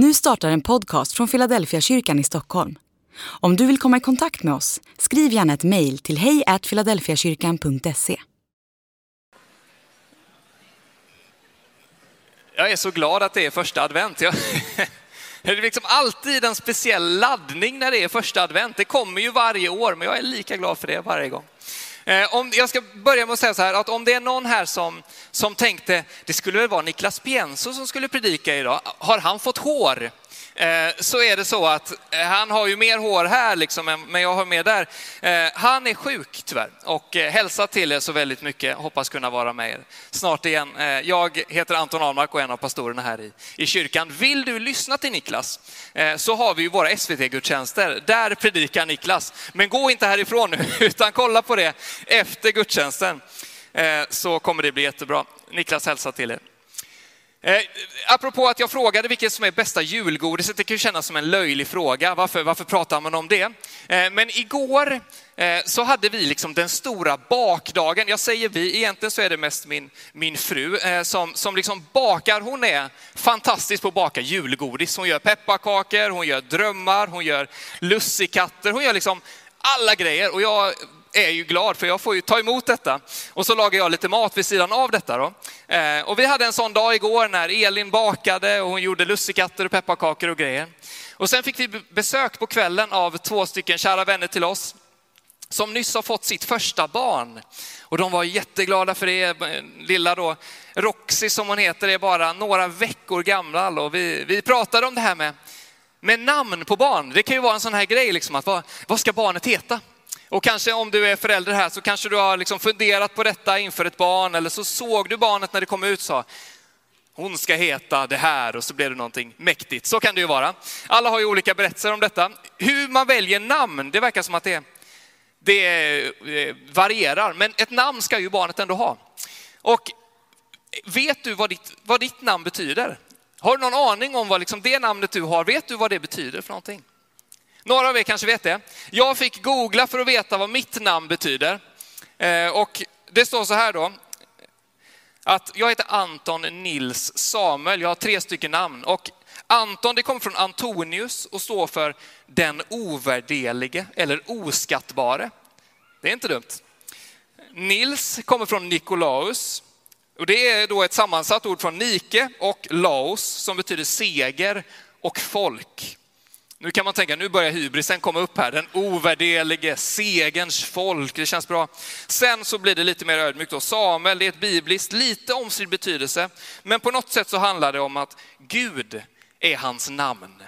Nu startar en podcast från Philadelphia kyrkan i Stockholm. Om du vill komma i kontakt med oss, skriv gärna ett mejl till hejfiladelfiakyrkan.se. Jag är så glad att det är första advent. Jag, det är liksom alltid en speciell laddning när det är första advent. Det kommer ju varje år, men jag är lika glad för det varje gång. Eh, om, jag ska börja med att säga så här, att om det är någon här som, som tänkte, det skulle väl vara Niklas Pienso som skulle predika idag, har han fått hår? Eh, så är det så att eh, han har ju mer hår här, liksom, men jag har mer där. Eh, han är sjuk tyvärr och hälsa till er så väldigt mycket. Hoppas kunna vara med er snart igen. Jag heter Anton Ahlmark och är en av pastorerna här i, i kyrkan. Vill du lyssna till Niklas så har vi ju våra SVT-gudstjänster. Där predikar Niklas. Men gå inte härifrån nu, utan kolla på det efter gudstjänsten så kommer det bli jättebra. Niklas hälsa till er. Eh, apropå att jag frågade vilket som är bästa julgodiset, det kan ju kännas som en löjlig fråga. Varför, varför pratar man om det? Eh, men igår eh, så hade vi liksom den stora bakdagen. Jag säger vi, egentligen så är det mest min, min fru eh, som, som liksom bakar. Hon är fantastisk på att baka julgodis. Hon gör pepparkakor, hon gör drömmar, hon gör lussekatter, hon gör liksom alla grejer. Och jag är ju glad för jag får ju ta emot detta. Och så lagar jag lite mat vid sidan av detta. Då. Eh, och vi hade en sån dag igår när Elin bakade och hon gjorde lussekatter och pepparkakor och grejer. Och sen fick vi besök på kvällen av två stycken kära vänner till oss som nyss har fått sitt första barn. Och de var jätteglada för det. Eh, lilla då, Roxy som hon heter är bara några veckor gammal och vi, vi pratade om det här med, med namn på barn. Det kan ju vara en sån här grej, liksom, att vad, vad ska barnet heta? Och kanske om du är förälder här så kanske du har liksom funderat på detta inför ett barn eller så såg du barnet när det kom ut och sa hon ska heta det här och så blev det någonting mäktigt. Så kan det ju vara. Alla har ju olika berättelser om detta. Hur man väljer namn, det verkar som att det, det eh, varierar. Men ett namn ska ju barnet ändå ha. Och vet du vad ditt, vad ditt namn betyder? Har du någon aning om vad liksom det namnet du har, vet du vad det betyder för någonting? Några av er kanske vet det. Jag fick googla för att veta vad mitt namn betyder. Eh, och det står så här då, att jag heter Anton Nils Samuel, jag har tre stycken namn. Och Anton det kommer från Antonius och står för den ovärderlige eller oskattbare. Det är inte dumt. Nils kommer från Nikolaus. Och det är då ett sammansatt ord från Nike och Laos som betyder seger och folk. Nu kan man tänka, nu börjar hybrisen komma upp här. Den ovärderlige, segerns folk. Det känns bra. Sen så blir det lite mer ödmjukt då. Samuel, det är ett bibliskt, lite omstridd betydelse. Men på något sätt så handlar det om att Gud är hans namn.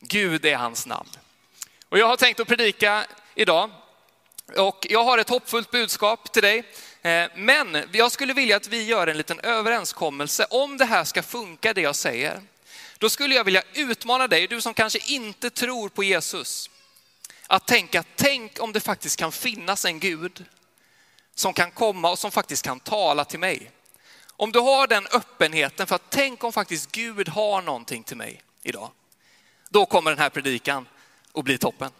Gud är hans namn. Och jag har tänkt att predika idag. Och jag har ett hoppfullt budskap till dig. Eh, men jag skulle vilja att vi gör en liten överenskommelse om det här ska funka det jag säger. Då skulle jag vilja utmana dig, du som kanske inte tror på Jesus, att tänka, tänk om det faktiskt kan finnas en Gud som kan komma och som faktiskt kan tala till mig. Om du har den öppenheten för att tänk om faktiskt Gud har någonting till mig idag. Då kommer den här predikan att bli toppen.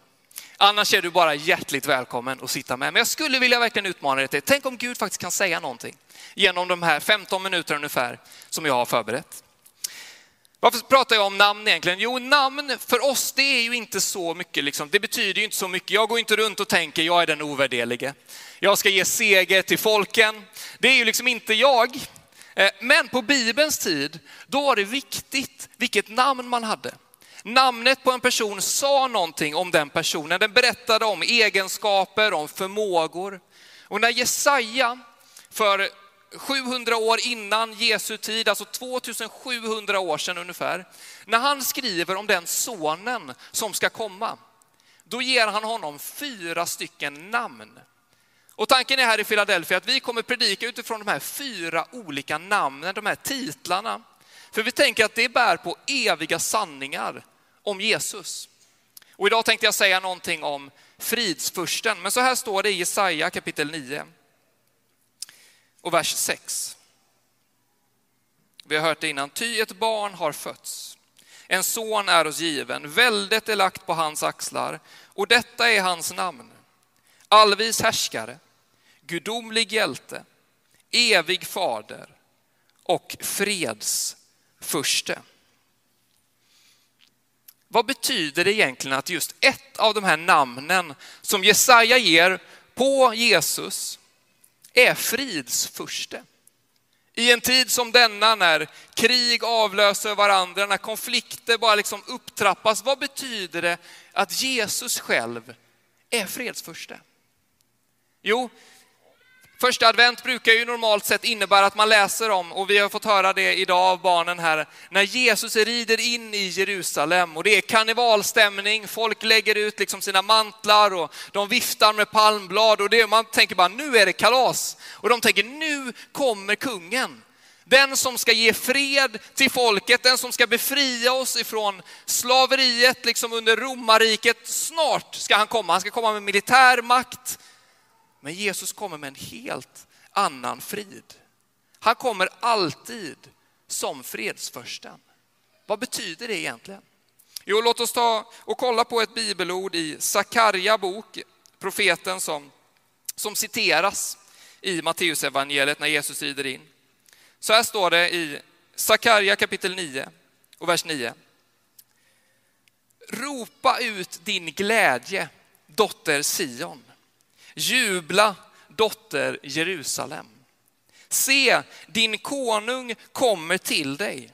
Annars är du bara hjärtligt välkommen att sitta med. Men jag skulle vilja verkligen utmana dig till, tänk om Gud faktiskt kan säga någonting genom de här 15 minuter ungefär som jag har förberett. Varför pratar jag om namn egentligen? Jo, namn för oss, det är ju inte så mycket, liksom. det betyder ju inte så mycket. Jag går inte runt och tänker, jag är den ovärderlige. Jag ska ge seger till folken. Det är ju liksom inte jag. Eh, men på Bibelns tid, då var det viktigt vilket namn man hade. Namnet på en person sa någonting om den personen. Den berättade om egenskaper, om förmågor. Och när Jesaja för 700 år innan Jesu tid, alltså 2700 år sedan ungefär, när han skriver om den sonen som ska komma, då ger han honom fyra stycken namn. Och tanken är här i Philadelphia att vi kommer predika utifrån de här fyra olika namnen, de här titlarna. För vi tänker att det bär på eviga sanningar om Jesus. Och idag tänkte jag säga någonting om fridsfursten, men så här står det i Jesaja kapitel 9 och vers 6. Vi har hört det innan. Ty ett barn har fötts. En son är oss given. Väldet är lagt på hans axlar. Och detta är hans namn. Allvis härskare, gudomlig hjälte, evig fader och freds förste. Vad betyder det egentligen att just ett av de här namnen som Jesaja ger på Jesus är fridsfurste? I en tid som denna när krig avlöser varandra, när konflikter bara liksom upptrappas, vad betyder det att Jesus själv är fredsfurste? Jo, Första advent brukar ju normalt sett innebära att man läser om, och vi har fått höra det idag av barnen här, när Jesus rider in i Jerusalem och det är karnevalstämning, folk lägger ut liksom sina mantlar och de viftar med palmblad och det, man tänker bara nu är det kalas. Och de tänker nu kommer kungen. Den som ska ge fred till folket, den som ska befria oss ifrån slaveriet liksom under romarriket. Snart ska han komma, han ska komma med militär makt, men Jesus kommer med en helt annan frid. Han kommer alltid som fredsförsten. Vad betyder det egentligen? Jo, låt oss ta och kolla på ett bibelord i Sakarja bok, profeten som, som citeras i Matteusevangeliet när Jesus rider in. Så här står det i Sakarja kapitel 9 och vers 9. Ropa ut din glädje, dotter Sion. Jubla, dotter Jerusalem. Se, din konung kommer till dig.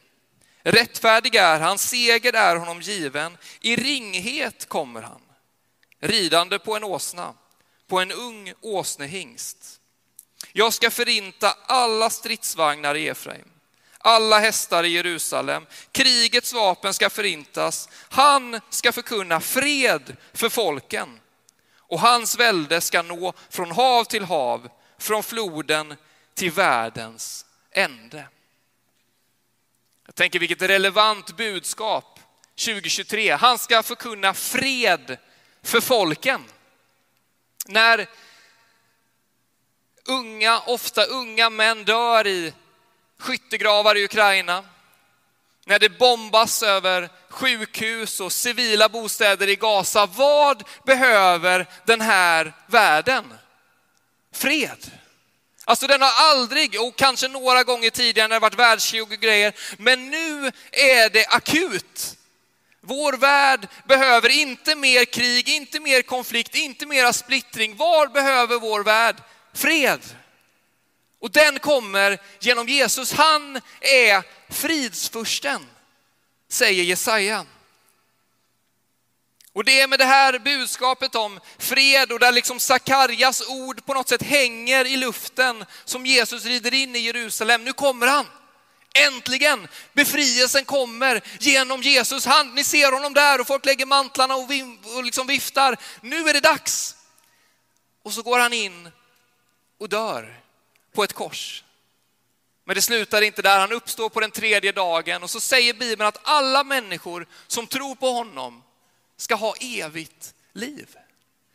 Rättfärdig är han, seger är honom given. I ringhet kommer han, ridande på en åsna, på en ung åsnehingst. Jag ska förinta alla stridsvagnar i Efraim, alla hästar i Jerusalem. Krigets vapen ska förintas. Han ska förkunna fred för folken och hans välde ska nå från hav till hav, från floden till världens ände. Jag tänker vilket relevant budskap 2023. Han ska förkunna fred för folken. När unga, ofta unga män dör i skyttegravar i Ukraina, när det bombas över sjukhus och civila bostäder i Gaza. Vad behöver den här världen? Fred. Alltså den har aldrig, och kanske några gånger tidigare när det varit världskrig och grejer, men nu är det akut. Vår värld behöver inte mer krig, inte mer konflikt, inte mera splittring. Var behöver vår värld fred? Och den kommer genom Jesus. Han är fridsfursten, säger Jesaja. Och det är med det här budskapet om fred och där liksom Sakarjas ord på något sätt hänger i luften som Jesus rider in i Jerusalem. Nu kommer han. Äntligen! Befrielsen kommer genom Jesus hand. Ni ser honom där och folk lägger mantlarna och, och liksom viftar. Nu är det dags! Och så går han in och dör på ett kors. Men det slutar inte där, han uppstår på den tredje dagen och så säger Bibeln att alla människor som tror på honom ska ha evigt liv.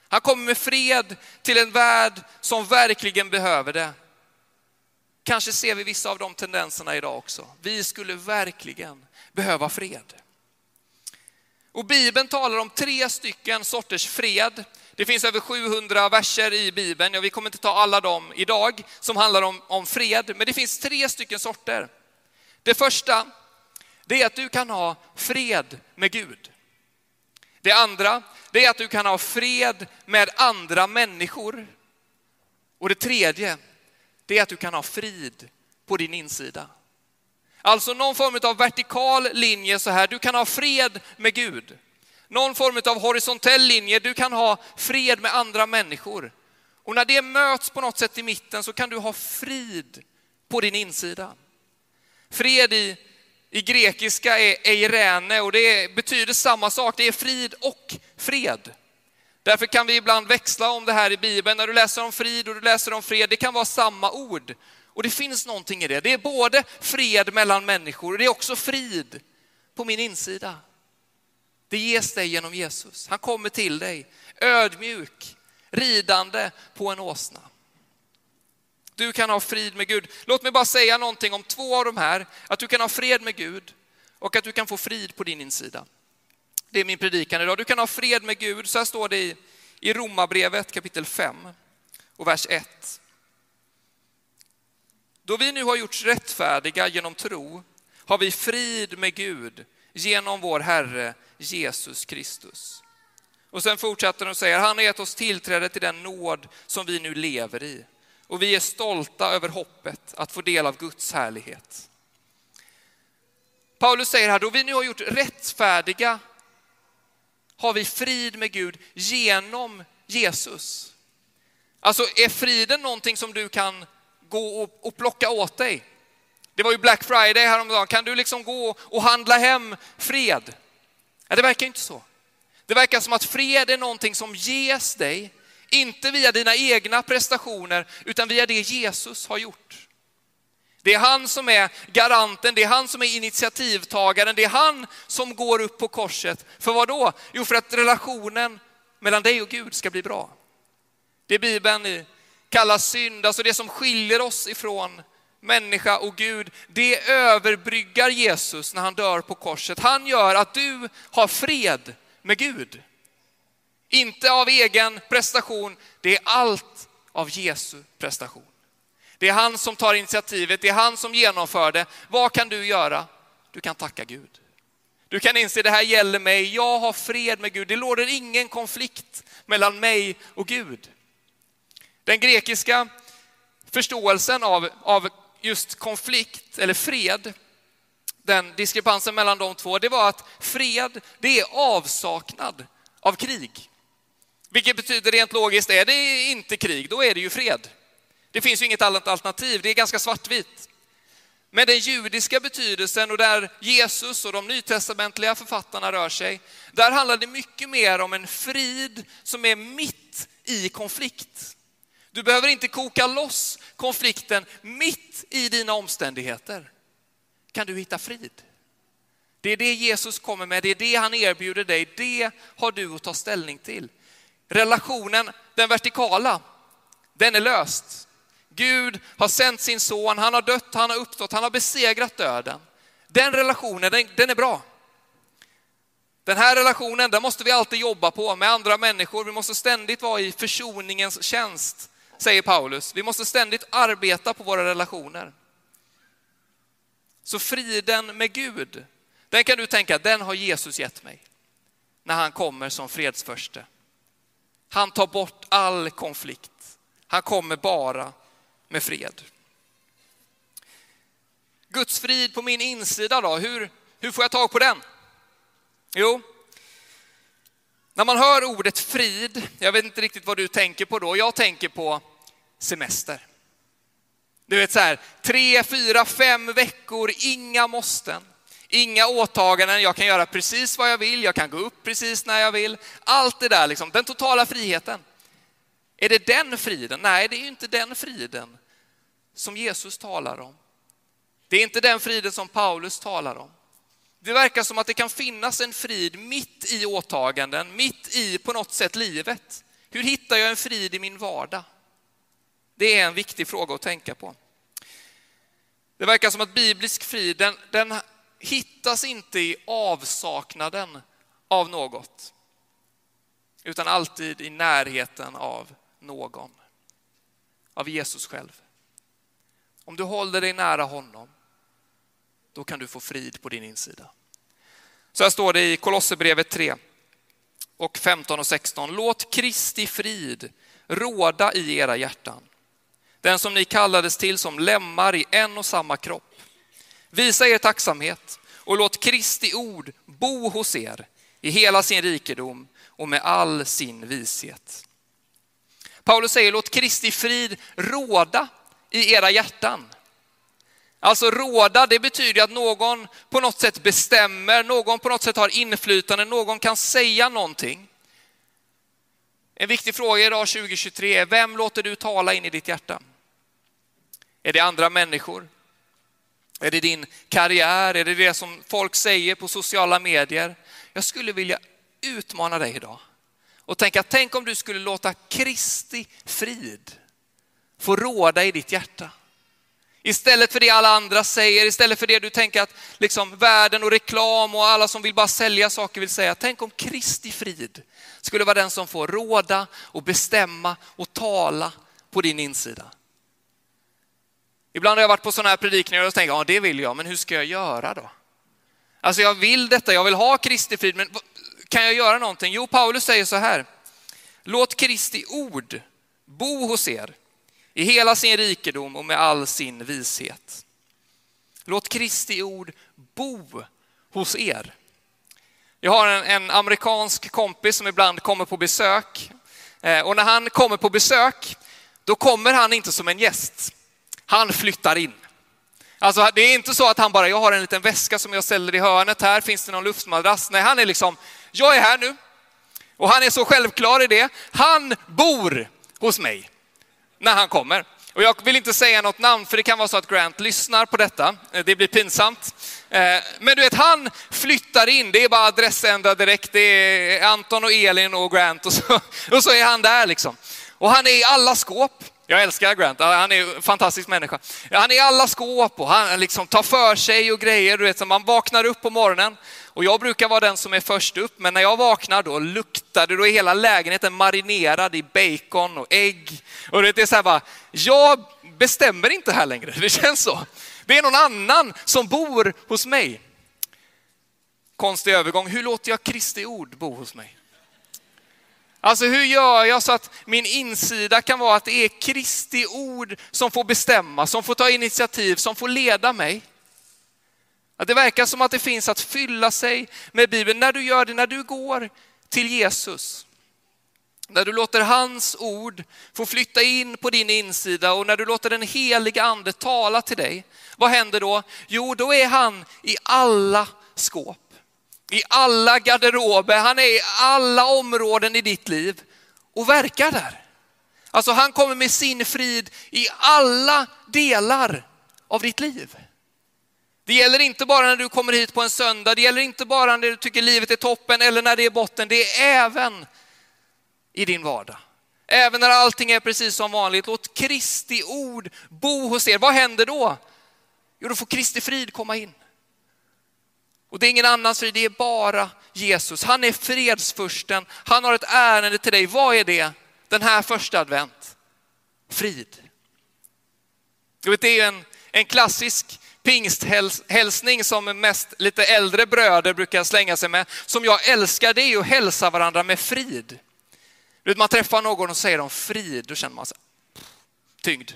Han kommer med fred till en värld som verkligen behöver det. Kanske ser vi vissa av de tendenserna idag också. Vi skulle verkligen behöva fred. Och Bibeln talar om tre stycken sorters fred det finns över 700 verser i Bibeln, ja, vi kommer inte ta alla dem idag, som handlar om, om fred, men det finns tre stycken sorter. Det första, det är att du kan ha fred med Gud. Det andra, det är att du kan ha fred med andra människor. Och det tredje, det är att du kan ha frid på din insida. Alltså någon form av vertikal linje så här, du kan ha fred med Gud någon form av horisontell linje. Du kan ha fred med andra människor. Och när det möts på något sätt i mitten så kan du ha frid på din insida. Fred i, i grekiska är eirene och det betyder samma sak. Det är frid och fred. Därför kan vi ibland växla om det här i Bibeln. När du läser om frid och du läser om fred, det kan vara samma ord. Och det finns någonting i det. Det är både fred mellan människor och det är också frid på min insida. Det ges dig genom Jesus. Han kommer till dig ödmjuk, ridande på en åsna. Du kan ha frid med Gud. Låt mig bara säga någonting om två av de här. Att du kan ha fred med Gud och att du kan få frid på din insida. Det är min predikan idag. Du kan ha fred med Gud. Så här står det i, i Romarbrevet kapitel 5 och vers 1. Då vi nu har gjorts rättfärdiga genom tro har vi frid med Gud genom vår Herre Jesus Kristus. Och sen fortsätter de och säger, han har gett oss tillträde till den nåd som vi nu lever i. Och vi är stolta över hoppet att få del av Guds härlighet. Paulus säger här, då vi nu har gjort rättfärdiga har vi frid med Gud genom Jesus. Alltså är friden någonting som du kan gå och, plocka åt dig? Det var ju Black Friday häromdagen. Kan du liksom gå och handla hem fred? Ja, det verkar inte så. Det verkar som att fred är någonting som ges dig, inte via dina egna prestationer, utan via det Jesus har gjort. Det är han som är garanten, det är han som är initiativtagaren, det är han som går upp på korset. För vad då? Jo, för att relationen mellan dig och Gud ska bli bra. Det Bibeln kallar synd, alltså det som skiljer oss ifrån människa och Gud, det överbryggar Jesus när han dör på korset. Han gör att du har fred med Gud. Inte av egen prestation, det är allt av Jesu prestation. Det är han som tar initiativet, det är han som genomför det. Vad kan du göra? Du kan tacka Gud. Du kan inse det här gäller mig, jag har fred med Gud. Det råder ingen konflikt mellan mig och Gud. Den grekiska förståelsen av, av just konflikt eller fred, den diskrepansen mellan de två, det var att fred, det är avsaknad av krig. Vilket betyder rent logiskt, är det inte krig, då är det ju fred. Det finns ju inget annat alternativ, det är ganska svartvitt. Men den judiska betydelsen och där Jesus och de nytestamentliga författarna rör sig, där handlar det mycket mer om en frid som är mitt i konflikt. Du behöver inte koka loss konflikten mitt i dina omständigheter. Kan du hitta frid? Det är det Jesus kommer med, det är det han erbjuder dig, det har du att ta ställning till. Relationen, den vertikala, den är löst. Gud har sänt sin son, han har dött, han har uppstått, han har besegrat döden. Den relationen, den, den är bra. Den här relationen, den måste vi alltid jobba på med andra människor. Vi måste ständigt vara i försoningens tjänst säger Paulus. Vi måste ständigt arbeta på våra relationer. Så friden med Gud, den kan du tänka, den har Jesus gett mig när han kommer som fredsförste. Han tar bort all konflikt. Han kommer bara med fred. Guds frid på min insida då, hur, hur får jag tag på den? Jo, när man hör ordet frid, jag vet inte riktigt vad du tänker på då, jag tänker på semester. Du vet så här, tre, fyra, fem veckor, inga måsten, inga åtaganden, jag kan göra precis vad jag vill, jag kan gå upp precis när jag vill. Allt det där, liksom, den totala friheten. Är det den friden? Nej, det är inte den friden som Jesus talar om. Det är inte den friden som Paulus talar om. Det verkar som att det kan finnas en frid mitt i åtaganden, mitt i på något sätt livet. Hur hittar jag en frid i min vardag? Det är en viktig fråga att tänka på. Det verkar som att biblisk frid, den, den hittas inte i avsaknaden av något, utan alltid i närheten av någon, av Jesus själv. Om du håller dig nära honom, då kan du få frid på din insida. Så här står det i Kolosserbrevet 3 och 15 och 16. Låt Kristi frid råda i era hjärtan den som ni kallades till som lemmar i en och samma kropp. Visa er tacksamhet och låt Kristi ord bo hos er i hela sin rikedom och med all sin vishet. Paulus säger låt Kristi frid råda i era hjärtan. Alltså råda, det betyder att någon på något sätt bestämmer, någon på något sätt har inflytande, någon kan säga någonting. En viktig fråga idag 2023 är, vem låter du tala in i ditt hjärta? Är det andra människor? Är det din karriär? Är det det som folk säger på sociala medier? Jag skulle vilja utmana dig idag och tänka, tänk om du skulle låta Kristi frid få råda i ditt hjärta. Istället för det alla andra säger, istället för det du tänker att liksom världen och reklam och alla som vill bara sälja saker vill säga. Tänk om Kristi frid skulle vara den som får råda och bestämma och tala på din insida. Ibland har jag varit på sådana här predikningar och tänkt, ja det vill jag, men hur ska jag göra då? Alltså jag vill detta, jag vill ha Kristi frid, men kan jag göra någonting? Jo, Paulus säger så här. Låt Kristi ord bo hos er i hela sin rikedom och med all sin vishet. Låt Kristi ord bo hos er. Jag har en, en, amerikansk kompis som ibland kommer på besök. Eh, och när han kommer på besök, då kommer han inte som en gäst. Han flyttar in. Alltså det är inte så att han bara, jag har en liten väska som jag ställer i hörnet här, finns det någon luftmadrass? Nej, han är liksom, jag är här nu. Och han är så självklar i det. Han bor hos mig när han kommer. Och jag vill inte säga något namn för det kan vara så att Grant lyssnar på detta. Eh, det blir pinsamt. Eh, men du vet, han flyttar in. Det är bara adressändra direkt. Det är Anton och Elin och Grant och så, och så är han där liksom. Och han är i alla skåp. Jag älskar Grant, han är en fantastisk människa. Han är i alla skåp och han liksom tar för sig och grejer. Du vet, så man vaknar upp på morgonen och jag brukar vara den som är först upp, men när jag vaknar då luktar det, då är hela lägenheten marinerad i bacon och ägg. Och det är så här bara, jag bestämmer inte här längre, det känns så. Det är någon annan som bor hos mig. Konstig övergång, hur låter jag Kristi ord bo hos mig? Alltså hur gör jag så att min insida kan vara att det är Kristi ord som får bestämma, som får ta initiativ, som får leda mig? Att det verkar som att det finns att fylla sig med Bibeln när du gör det, när du går till Jesus. När du låter hans ord få flytta in på din insida och när du låter den heliga ande tala till dig. Vad händer då? Jo, då är han i alla skåp, i alla garderober, han är i alla områden i ditt liv och verkar där. Alltså han kommer med sin frid i alla delar av ditt liv. Det gäller inte bara när du kommer hit på en söndag, det gäller inte bara när du tycker livet är toppen eller när det är botten, det är även i din vardag. Även när allting är precis som vanligt, låt Kristi ord bo hos er. Vad händer då? Jo, då får Kristi frid komma in. Och det är ingen annans frid, det är bara Jesus. Han är fredsfursten, han har ett ärende till dig. Vad är det den här första advent? Frid. Jag vet, det är en, en klassisk pingsthälsning som mest lite äldre bröder brukar slänga sig med, som jag älskar, det är att hälsa varandra med frid. Man träffar någon och säger om frid, då känner man sig tyngd.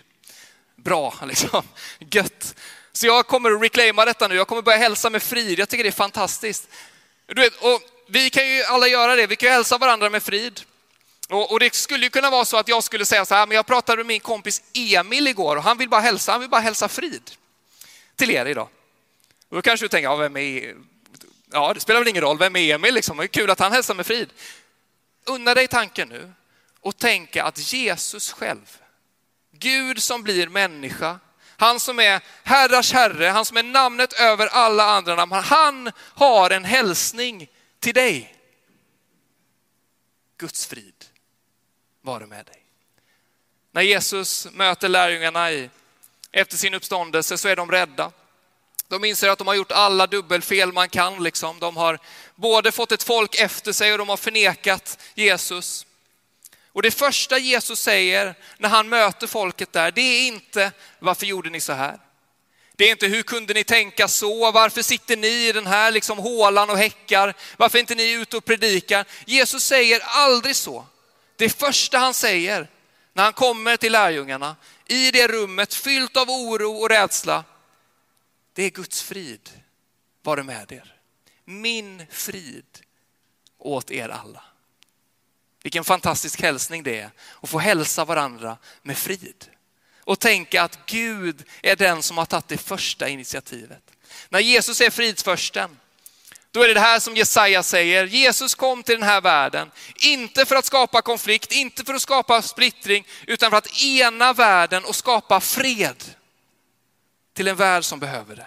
Bra, liksom. gött. Så jag kommer att reclaima detta nu, jag kommer börja hälsa med frid, jag tycker det är fantastiskt. Du vet, och vi kan ju alla göra det, vi kan ju hälsa varandra med frid. Och, och, det skulle ju kunna vara så att jag skulle säga så här, men jag pratade med min kompis Emil igår och han vill bara hälsa, han vill bara hälsa frid till er idag. Och då kanske du tänker, ja, vem är... Ja, det spelar väl ingen roll, vem är Emil liksom? Det är kul att han hälsar med frid. Unna dig tanken nu och tänka att Jesus själv, Gud som blir människa, han som är herrars herre, han som är namnet över alla andra namn, han har en hälsning till dig. Guds frid vare med dig. När Jesus möter lärjungarna i efter sin uppståndelse så är de rädda. De inser att de har gjort alla dubbelfel man kan. Liksom. De har både fått ett folk efter sig och de har förnekat Jesus. Och det första Jesus säger när han möter folket där, det är inte varför gjorde ni så här? Det är inte hur kunde ni tänka så? Varför sitter ni i den här liksom hålan och häckar? Varför är inte ni ute och predikar? Jesus säger aldrig så. Det första han säger när han kommer till lärjungarna, i det rummet fyllt av oro och rädsla, det är Guds frid vare med er. Min frid åt er alla. Vilken fantastisk hälsning det är att få hälsa varandra med frid. Och tänka att Gud är den som har tagit det första initiativet. När Jesus är fridsförsten, då är det det här som Jesaja säger. Jesus kom till den här världen, inte för att skapa konflikt, inte för att skapa splittring, utan för att ena världen och skapa fred till en värld som behöver det.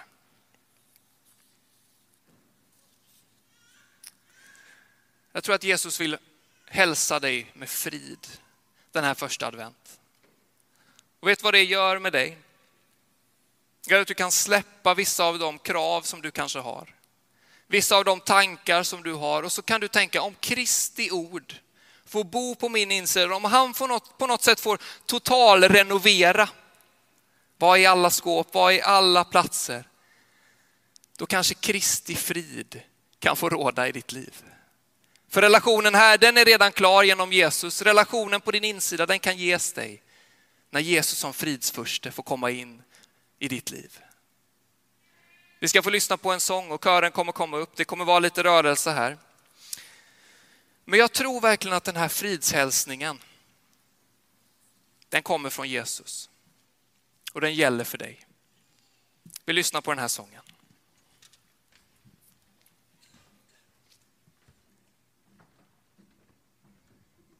Jag tror att Jesus vill hälsa dig med frid den här första advent. Och vet vad det gör med dig? Att du kan släppa vissa av de krav som du kanske har vissa av de tankar som du har och så kan du tänka om Kristi ord får bo på min insida, om han får något, på något sätt får totalrenovera, vad i alla skåp, vad i alla platser. då kanske Kristi frid kan få råda i ditt liv. För relationen här, den är redan klar genom Jesus. Relationen på din insida, den kan ges dig när Jesus som fridsförste får komma in i ditt liv. Vi ska få lyssna på en sång och kören kommer komma upp. Det kommer vara lite rörelse här. Men jag tror verkligen att den här fridshälsningen, den kommer från Jesus. Och den gäller för dig. Vi lyssnar på den här sången.